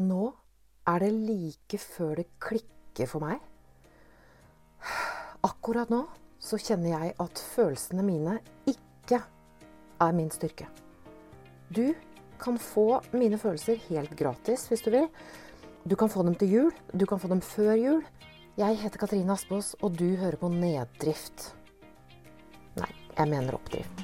Nå er det like før det klikker for meg. Akkurat nå så kjenner jeg at følelsene mine ikke er min styrke. Du kan få mine følelser helt gratis hvis du vil. Du kan få dem til jul, du kan få dem før jul. Jeg heter Katrine Aspaas, og du hører på Neddrift. Nei, jeg mener oppdrift.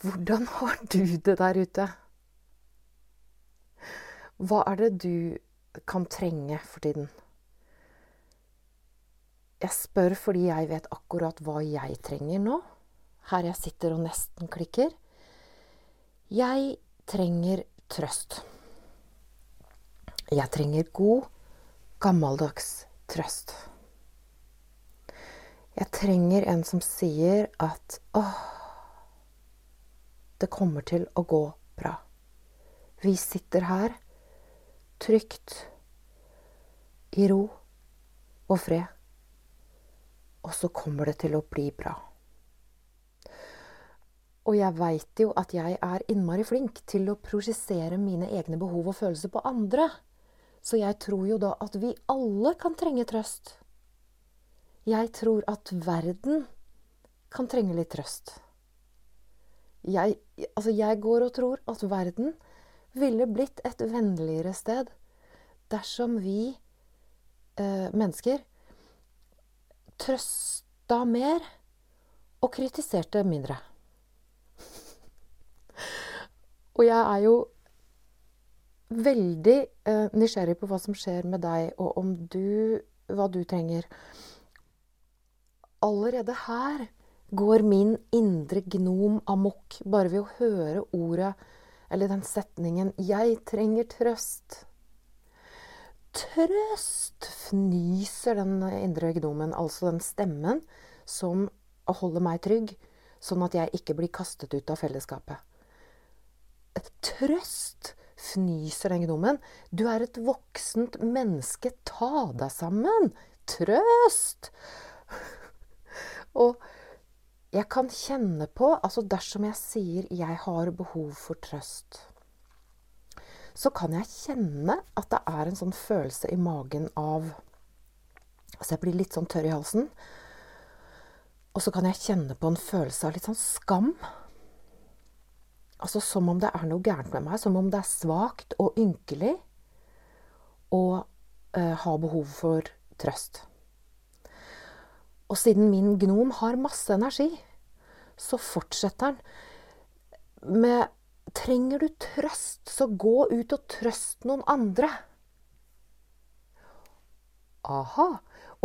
Hvordan har du det der ute? Hva er det du kan trenge for tiden? Jeg spør fordi jeg vet akkurat hva jeg trenger nå. Her jeg sitter og nesten klikker. Jeg trenger trøst. Jeg trenger god, gammeldags trøst. Jeg trenger en som sier at åh, det kommer til å gå bra. Vi sitter her trygt, i ro og fred. Og så kommer det til å bli bra. Og jeg veit jo at jeg er innmari flink til å projisere mine egne behov og følelser på andre. Så jeg tror jo da at vi alle kan trenge trøst. Jeg tror at verden kan trenge litt trøst. Jeg, altså jeg går og tror at verden ville blitt et vennligere sted dersom vi eh, mennesker trøsta mer og kritiserte mindre. og jeg er jo veldig eh, nysgjerrig på hva som skjer med deg, og om du hva du trenger. Allerede her går min indre gnom amok bare ved å høre ordet eller den setningen 'Jeg trenger trøst'. Trøst! fnyser den indre gnomen, altså den stemmen som holder meg trygg, sånn at jeg ikke blir kastet ut av fellesskapet. Trøst! fnyser den gnomen. Du er et voksent menneske. Ta deg sammen! Trøst! Og jeg kan kjenne på Altså dersom jeg sier 'jeg har behov for trøst', så kan jeg kjenne at det er en sånn følelse i magen av Altså jeg blir litt sånn tørr i halsen. Og så kan jeg kjenne på en følelse av litt sånn skam. Altså som om det er noe gærent med meg. Som om det er svakt og ynkelig å uh, ha behov for trøst. Og siden min gnom har masse energi, så fortsetter han med Trenger du trøst, så gå ut og trøst noen andre. Aha.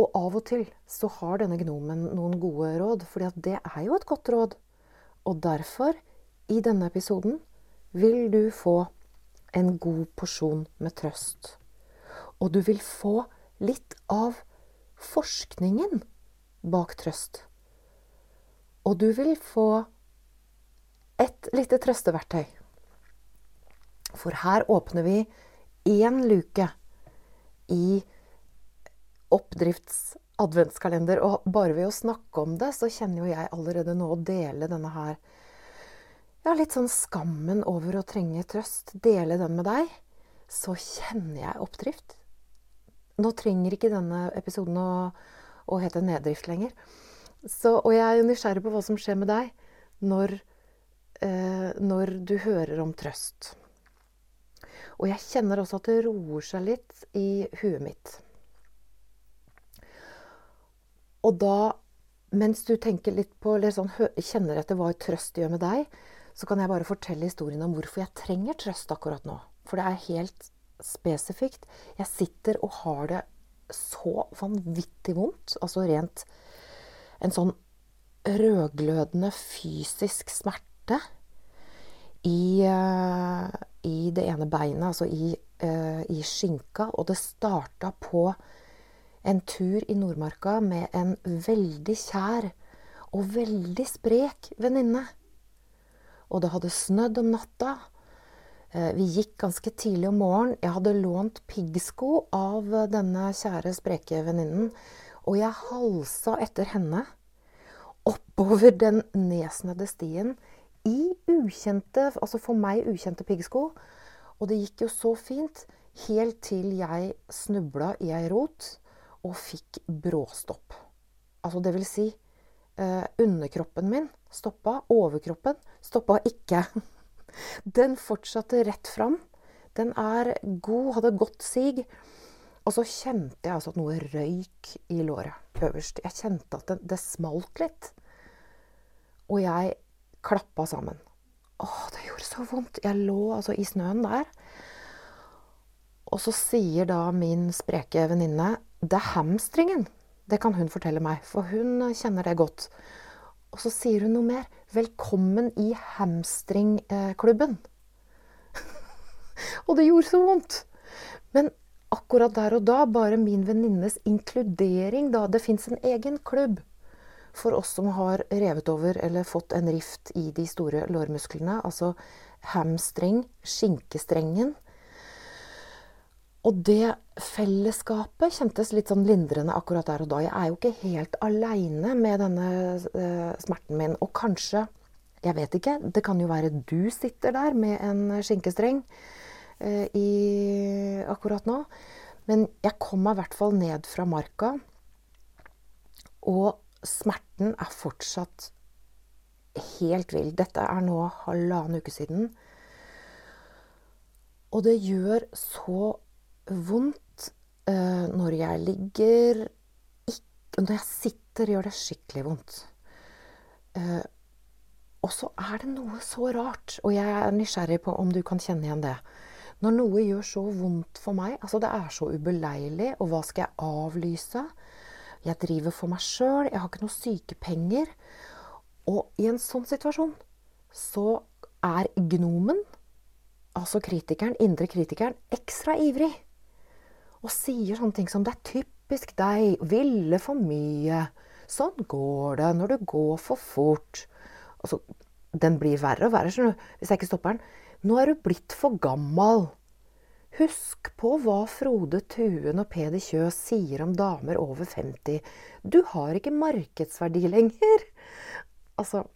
Og av og til så har denne gnomen noen gode råd, for det er jo et godt råd. Og derfor, i denne episoden, vil du få en god porsjon med trøst. Og du vil få litt av forskningen bak trøst. Og du vil få et lite trøsteverktøy. For her åpner vi én luke i Oppdrifts adventskalender. Og bare ved å snakke om det, så kjenner jo jeg allerede nå å dele denne her Ja, litt sånn skammen over å trenge trøst. Dele den med deg. Så kjenner jeg oppdrift. Nå trenger ikke denne episoden å og heter Neddrift lenger. Så, og jeg er nysgjerrig på hva som skjer med deg når, eh, når du hører om trøst. Og jeg kjenner også at det roer seg litt i huet mitt. Og da, mens du tenker litt på, eller sånn, kjenner etter hva trøst gjør med deg, så kan jeg bare fortelle historien om hvorfor jeg trenger trøst akkurat nå. For det er helt spesifikt. Jeg sitter og har det så vanvittig vondt. Altså rent en sånn rødglødende fysisk smerte i, uh, i det ene beinet, altså i, uh, i skinka. Og det starta på en tur i Nordmarka med en veldig kjær og veldig sprek venninne. Og det hadde snødd om natta. Eh, vi gikk ganske tidlig om morgenen. Jeg hadde lånt piggsko av denne kjære, spreke venninnen. Og jeg halsa etter henne. oppover den nedsnødde stien i ukjente, altså for meg ukjente piggsko. Og det gikk jo så fint helt til jeg snubla i ei rot og fikk bråstopp. Altså det vil si eh, underkroppen min stoppa, overkroppen stoppa ikke. Den fortsatte rett fram. Den er god, hadde godt sig. Og så kjente jeg altså at noe røyk i låret øverst. Jeg kjente at det, det smalt litt. Og jeg klappa sammen. Å, det gjorde så vondt. Jeg lå altså i snøen der. Og så sier da min spreke venninne det er hamstringen. Det kan hun fortelle meg, for hun kjenner det godt. Og så sier hun noe mer. Velkommen i hamstringklubben. og det gjorde så vondt. Men akkurat der og da, bare min venninnes inkludering da Det fins en egen klubb for oss som har revet over eller fått en rift i de store lårmusklene. Altså hamstring, skinkestrengen. Og det fellesskapet kjentes litt sånn lindrende akkurat der og da. Jeg er jo ikke helt aleine med denne uh, smerten min. Og kanskje, jeg vet ikke, det kan jo være du sitter der med en skinkestreng uh, i, akkurat nå. Men jeg kom meg i hvert fall ned fra marka. Og smerten er fortsatt helt vill. Dette er nå halvannen uke siden. Og det gjør så vondt uh, når jeg ligger ikke, Når jeg sitter, gjør det skikkelig vondt. Uh, og så er det noe så rart, og jeg er nysgjerrig på om du kan kjenne igjen det. Når noe gjør så vondt for meg, altså det er så ubeleilig, og hva skal jeg avlyse? Jeg driver for meg sjøl, jeg har ikke noe sykepenger. Og i en sånn situasjon så er gnomen, altså kritikeren, indre kritikeren, ekstra ivrig. Og sier sånne ting som 'det er typisk deg', 'ville for mye', 'sånn går det når du går for fort'. Altså, den blir verre og verre hvis jeg ikke stopper den. 'Nå er du blitt for gammal'. Husk på hva Frode Tuen og Peder Kjøs sier om damer over 50. Du har ikke markedsverdi lenger. Altså,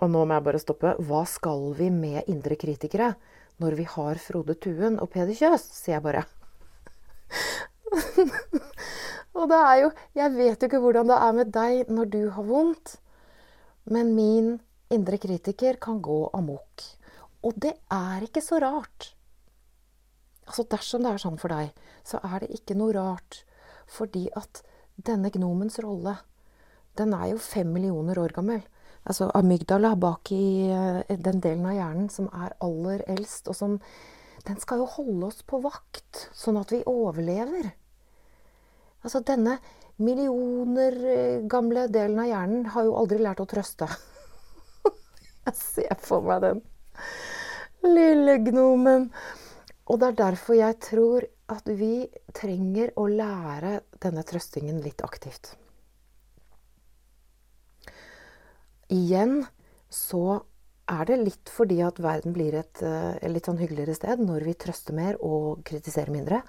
og nå må jeg bare stoppe. Hva skal vi med indre kritikere når vi har Frode Tuen og Peder Kjøs, sier jeg bare. og det er jo Jeg vet jo ikke hvordan det er med deg når du har vondt, men min indre kritiker kan gå amok. Og det er ikke så rart. Altså Dersom det er sånn for deg, så er det ikke noe rart. Fordi at denne gnomens rolle, den er jo fem millioner år gammel. Altså amygdala bak i eh, den delen av hjernen som er aller eldst, og som Den skal jo holde oss på vakt, sånn at vi overlever. Altså denne millioner eh, gamle delen av hjernen har jo aldri lært å trøste. Jeg ser for meg den lille gnomen. Og det er derfor jeg tror at vi trenger å lære denne trøstingen litt aktivt. Igjen så er det litt fordi at verden blir et, et eh, litt sånn hyggeligere sted når vi trøster mer og kritiserer mindre.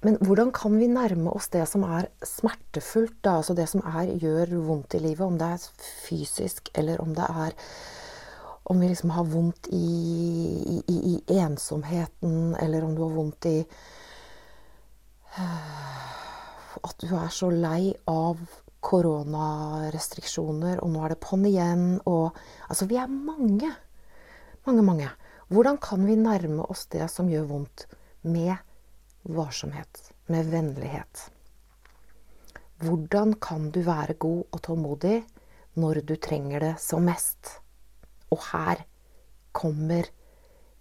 Men hvordan kan vi nærme oss det som er smertefullt, da? altså det som er, gjør vondt i livet? Om det er fysisk, eller om det er om vi liksom har vondt i, i, i, ensomheten, eller om du har vondt i At du er så lei av koronarestriksjoner, og nå er det på'n igjen, og Altså, vi er mange. Mange, mange. Hvordan kan vi nærme oss det som gjør vondt, med varsomhet, med vennlighet? Hvordan kan du være god og tålmodig når du trenger det som mest? Og her kommer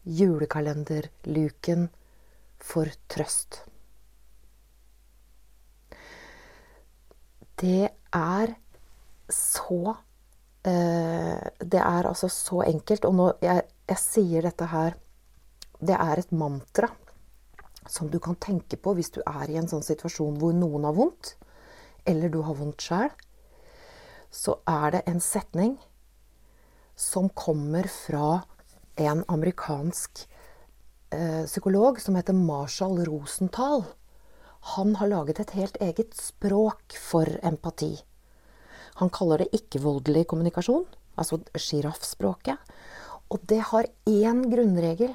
julekalenderluken for trøst. Det er så eh, Det er altså så enkelt. Og når jeg, jeg sier dette her Det er et mantra som du kan tenke på hvis du er i en sånn situasjon hvor noen har vondt, eller du har vondt sjæl, Så er det en setning som kommer fra en amerikansk eh, psykolog som heter Marshall Rosenthal. Han har laget et helt eget språk for empati. Han kaller det ikke-voldelig kommunikasjon, altså sjiraffspråket. Og det har én grunnregel,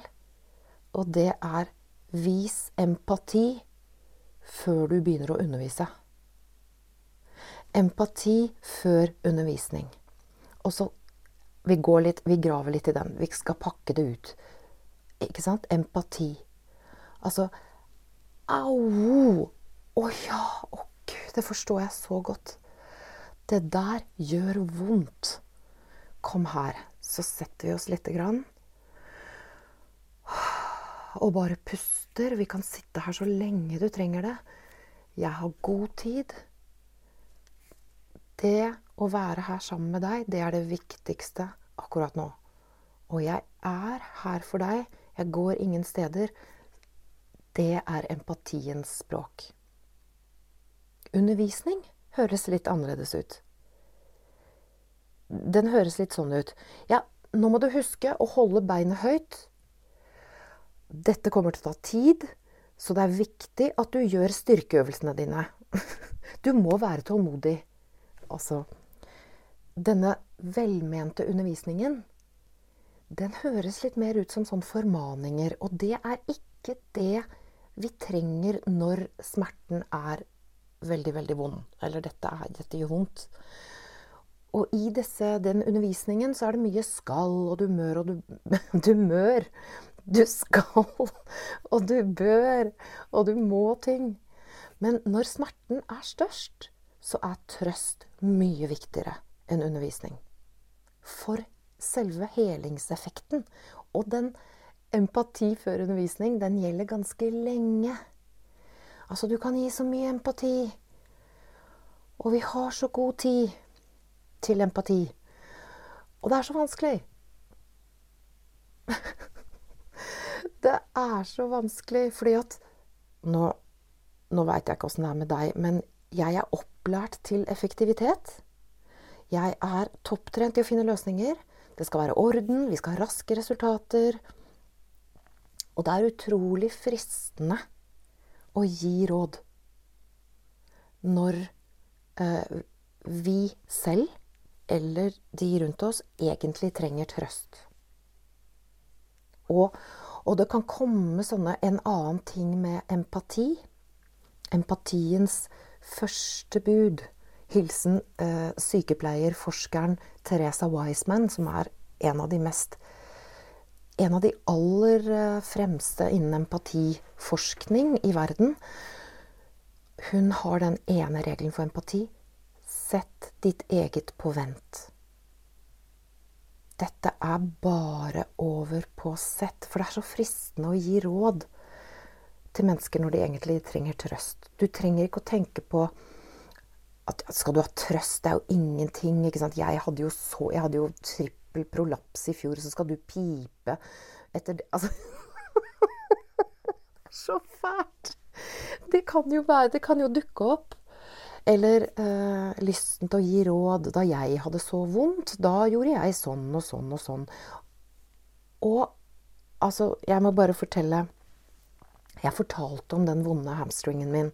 og det er vis empati før du begynner å undervise. Empati før undervisning. Og så vi, litt, vi graver litt i den. Vi skal pakke det ut. Ikke sant? Empati. Altså Au! Å ja! Å gud, det forstår jeg så godt. Det der gjør vondt. Kom her, så setter vi oss lite grann. Og bare puster. Vi kan sitte her så lenge du trenger det. Jeg har god tid. Det å være her sammen med deg, det er det viktigste akkurat nå. Og jeg er her for deg. Jeg går ingen steder. Det er empatiens språk. Undervisning høres litt annerledes ut. Den høres litt sånn ut. Ja, nå må du huske å holde beinet høyt. Dette kommer til å ta tid, så det er viktig at du gjør styrkeøvelsene dine. Du må være tålmodig. Altså Denne velmente undervisningen, den høres litt mer ut som sånn formaninger. Og det er ikke det vi trenger når smerten er veldig, veldig vond. Eller dette, er, dette gjør vondt. Og i disse, den undervisningen så er det mye skal og du mør og du, du mør. Du skal, og du bør, og du må ting. Men når smerten er størst, så er trøst mye viktigere enn undervisning. For selve helingseffekten og den empati før undervisning, den gjelder ganske lenge. Altså, du kan gi så mye empati. Og vi har så god tid til empati. Og det er så vanskelig. det er så vanskelig fordi at Nå, nå veit jeg ikke åssen det er med deg, men jeg er opplært til effektivitet. Jeg er topptrent i å finne løsninger. Det skal være orden, vi skal ha raske resultater. Og det er utrolig fristende å gi råd når eh, vi selv eller de rundt oss egentlig trenger trøst. Og, og det kan komme sånne en annen ting med empati. Empatiens første bud. Hilsen eh, sykepleierforskeren Teresa Wiseman, som er en av de mest En av de aller eh, fremste innen empatiforskning i verden. Hun har den ene regelen for empati. Sett ditt eget på vent. Dette er bare over på sett, for det er så fristende å gi råd til mennesker når de egentlig trenger trøst. Du trenger ikke å tenke på at skal du ha trøst? Det er jo ingenting. Jeg hadde jo, så, jeg hadde jo trippel prolaps i fjor, så skal du pipe etter det Altså Så fælt! Det kan jo være Det kan jo dukke opp. Eller eh, lysten til å gi råd. Da jeg hadde så vondt, da gjorde jeg sånn og sånn og sånn. Og altså, jeg må bare fortelle jeg fortalte om den vonde hamstringen min.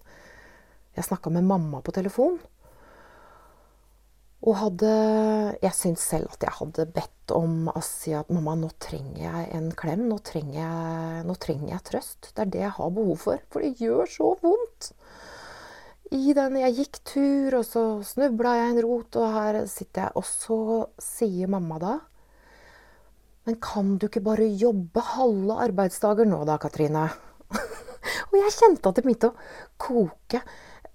Jeg snakka med mamma på telefon. Og hadde Jeg syns selv at jeg hadde bedt om å si at mamma, nå trenger jeg en klem. Nå trenger jeg, nå trenger jeg trøst. Det er det jeg har behov for. For det gjør så vondt. I den, Jeg gikk tur, og så snubla jeg en rot, og her sitter jeg. Og så sier mamma da Men kan du ikke bare jobbe halve arbeidsdager nå da, Katrine? Og jeg kjente at det begynte å koke.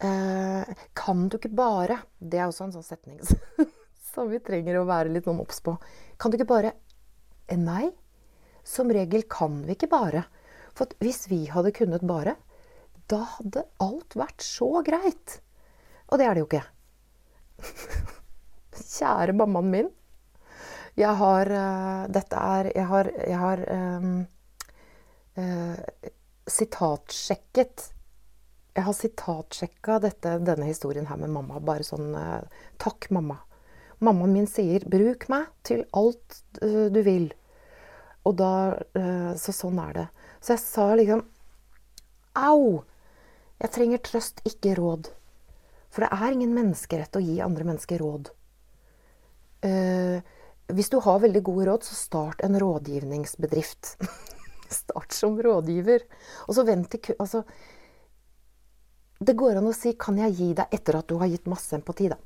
Eh, kan du ikke bare Det er også en sånn setning som vi trenger å være litt noen obs på. Kan du ikke bare eh, Nei. Som regel kan vi ikke bare. For hvis vi hadde kunnet bare, da hadde alt vært så greit. Og det er det jo ikke. Kjære mammaen min. Jeg har uh, Dette er Jeg har, jeg har um, uh, sitatsjekket Jeg har sitatsjekka denne historien her med mamma. Bare sånn eh, Takk, mamma. Mammaen min sier 'bruk meg til alt uh, du vil'. Og da uh, Så sånn er det. Så jeg sa liksom Au! Jeg trenger trøst, ikke råd. For det er ingen menneskerett å gi andre mennesker råd. Uh, Hvis du har veldig gode råd, så start en rådgivningsbedrift. start som rådgiver. Og så vent til altså, Det går an å si 'kan jeg gi deg' etter at du har gitt masse empati, da.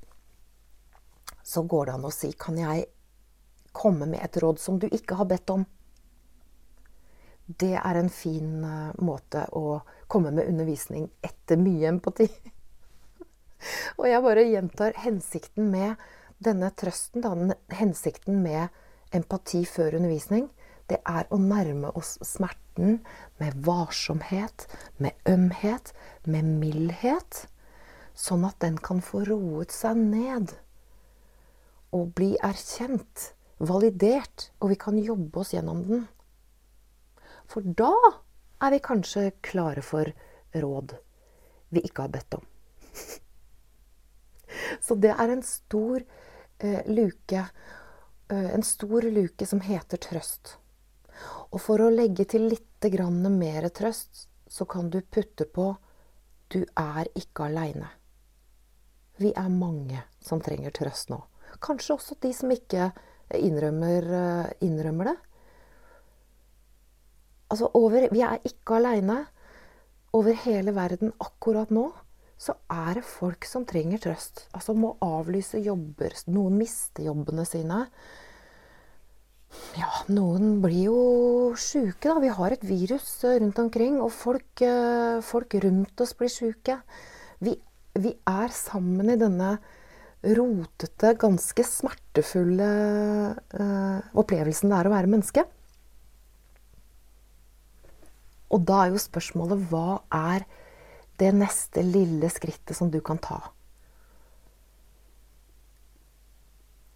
Så går det an å si 'kan jeg komme med et råd som du ikke har bedt om'? Det er en fin uh, måte å komme med undervisning etter mye empati. Og jeg bare gjentar hensikten med denne trøsten, da, hensikten med empati før undervisning, det er å nærme oss smerten med varsomhet, med ømhet, med mildhet. Sånn at den kan få roet seg ned og bli erkjent, validert, og vi kan jobbe oss gjennom den. For da er vi kanskje klare for råd vi ikke har bedt om. Så det er en stor eh, luke. Eh, en stor luke som heter trøst. Og for å legge til litt mer trøst, så kan du putte på 'du er ikke aleine'. Vi er mange som trenger trøst nå. Kanskje også de som ikke innrømmer, eh, innrømmer det. Altså over, vi er ikke aleine. Over hele verden akkurat nå så er det folk som trenger trøst. Altså må avlyse jobber. Noen mister jobbene sine. Ja, noen blir jo sjuke, da. Vi har et virus rundt omkring, og folk, eh, folk rundt oss blir sjuke. Vi, vi, er sammen i denne rotete, ganske smertefulle uh, opplevelsen det er å være menneske. Og da er jo spørsmålet hva er det neste lille skrittet som du kan ta.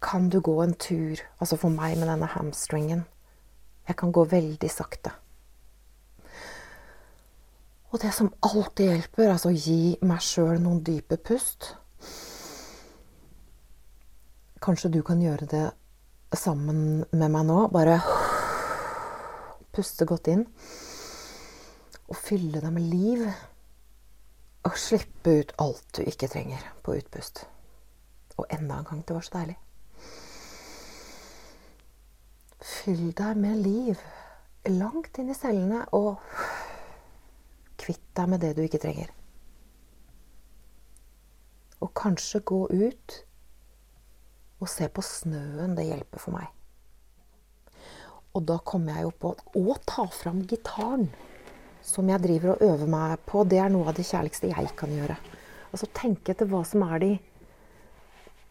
Kan du gå en tur, altså for meg med denne hamstringen? Jeg kan gå veldig sakte. Og det som alltid hjelper, altså gi meg sjøl noen dype pust. Kanskje du kan gjøre det sammen med meg nå. Bare puste godt inn. Og fylle deg med liv Og slippe ut alt du ikke trenger på utpust. Og enda en gang, det var så deilig. Fyll deg med liv langt inn i cellene, og kvitt deg med det du ikke trenger. Og kanskje gå ut og se på snøen. Det hjelper for meg. Og da kommer jeg jo på å ta fram gitaren som jeg driver og øver meg på, det er noe av det kjærligste jeg kan gjøre. Altså tenke etter hva som er de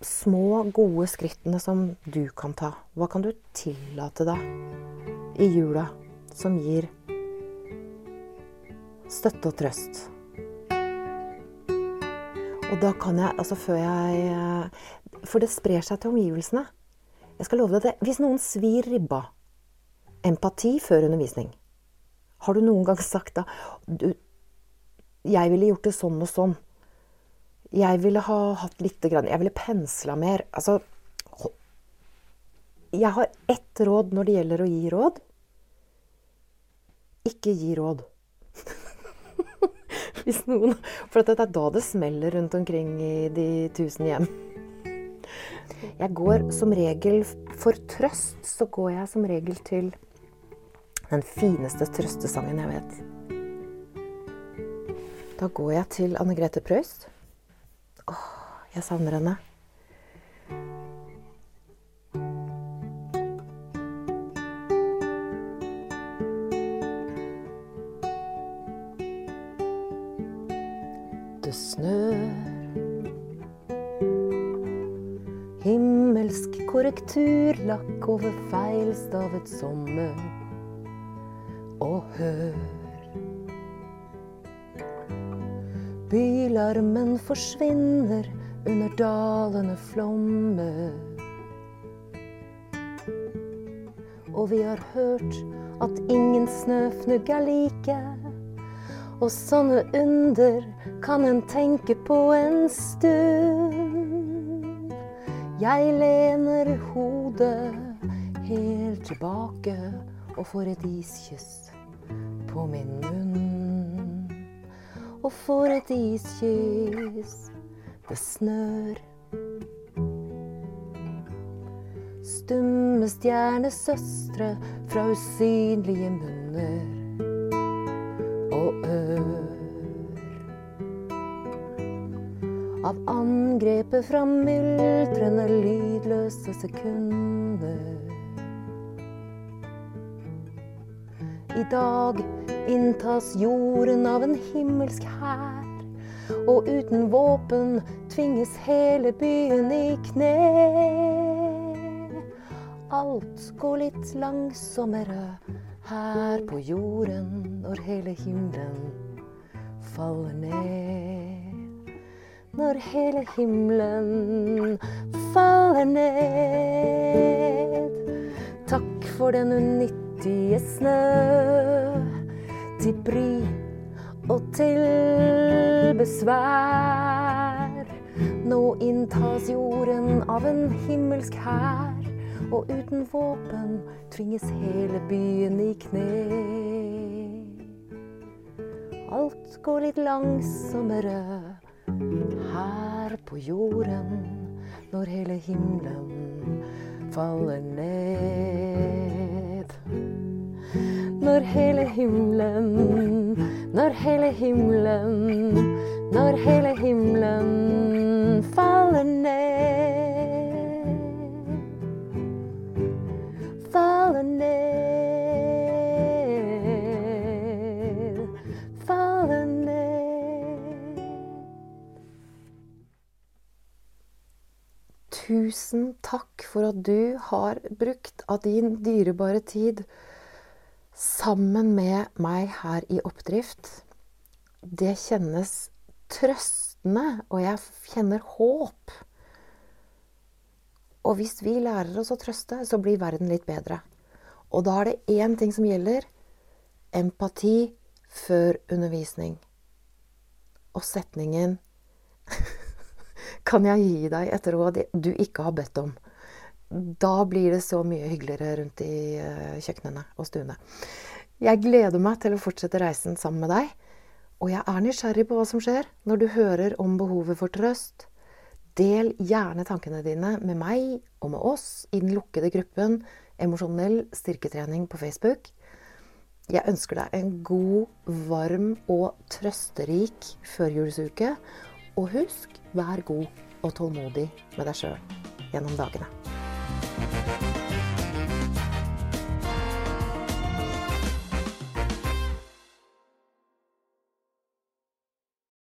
små, gode skrittene som du kan ta. Hva kan du tillate deg i jula som gir støtte og trøst? Og da kan jeg, altså før jeg For det sprer seg til omgivelsene. Jeg skal love deg det. Hvis noen svir ribba Empati før undervisning. Har du noen gang sagt da du, 'Jeg ville gjort det sånn og sånn'. Jeg ville ha hatt lite grann Jeg ville pensla mer. Altså Jeg har ett råd når det gjelder å gi råd. Ikke gi råd. Hvis noen For det er da det smeller rundt omkring i de tusen hjem. Jeg går som regel For trøst så går jeg som regel til den fineste trøstesangen jeg vet. Da går jeg til Anne Grete Åh, jeg savner henne. Det snør. Himmelsk korrekturlakk over feilstavet sommer og hør. Bylarmen forsvinner under dalende flommer. Og vi har hørt at ingen snøfnugg er like. Og sånne under kan en tenke på en stund. Jeg lener hodet helt tilbake og får et iskyss på min munn. Og får et iskyss, det snør. stumme stjernesøstre fra usynlige munner og ør. Av angrepet fra myldrende, lydløse sekunder. I dag inntas jorden av en himmelsk hær. Og uten våpen tvinges hele byen i kne. Alt går litt langsommere her på jorden når hele himmelen faller ned. Når hele himmelen faller ned. Takk for den unyttige snø til bry og til besvær. Nå inntas jorden av en himmelsk hær, og uten våpen tvinges hele byen i kne. Alt går litt langsommere her på jorden når hele himmelen faller ned. Når hele himmelen, når hele himmelen, når hele himmelen faller ned. Faller ned, faller ned. Tusen takk for at du har brukt av din dyrebare tid sammen med meg her i Oppdrift. Det kjennes trøstende, og jeg kjenner håp. Og hvis vi lærer oss å trøste, så blir verden litt bedre. Og da er det én ting som gjelder. Empati før undervisning. Og setningen Kan jeg gi deg et råd du ikke har bedt om? Da blir det så mye hyggeligere rundt i kjøkkenene og stuene. Jeg gleder meg til å fortsette reisen sammen med deg. Og jeg er nysgjerrig på hva som skjer når du hører om behovet for trøst. Del gjerne tankene dine med meg og med oss i den lukkede gruppen Emosjonell styrketrening på Facebook. Jeg ønsker deg en god, varm og trøsterik førjulsuke. Og husk, vær god og tålmodig med deg sjøl gjennom dagene.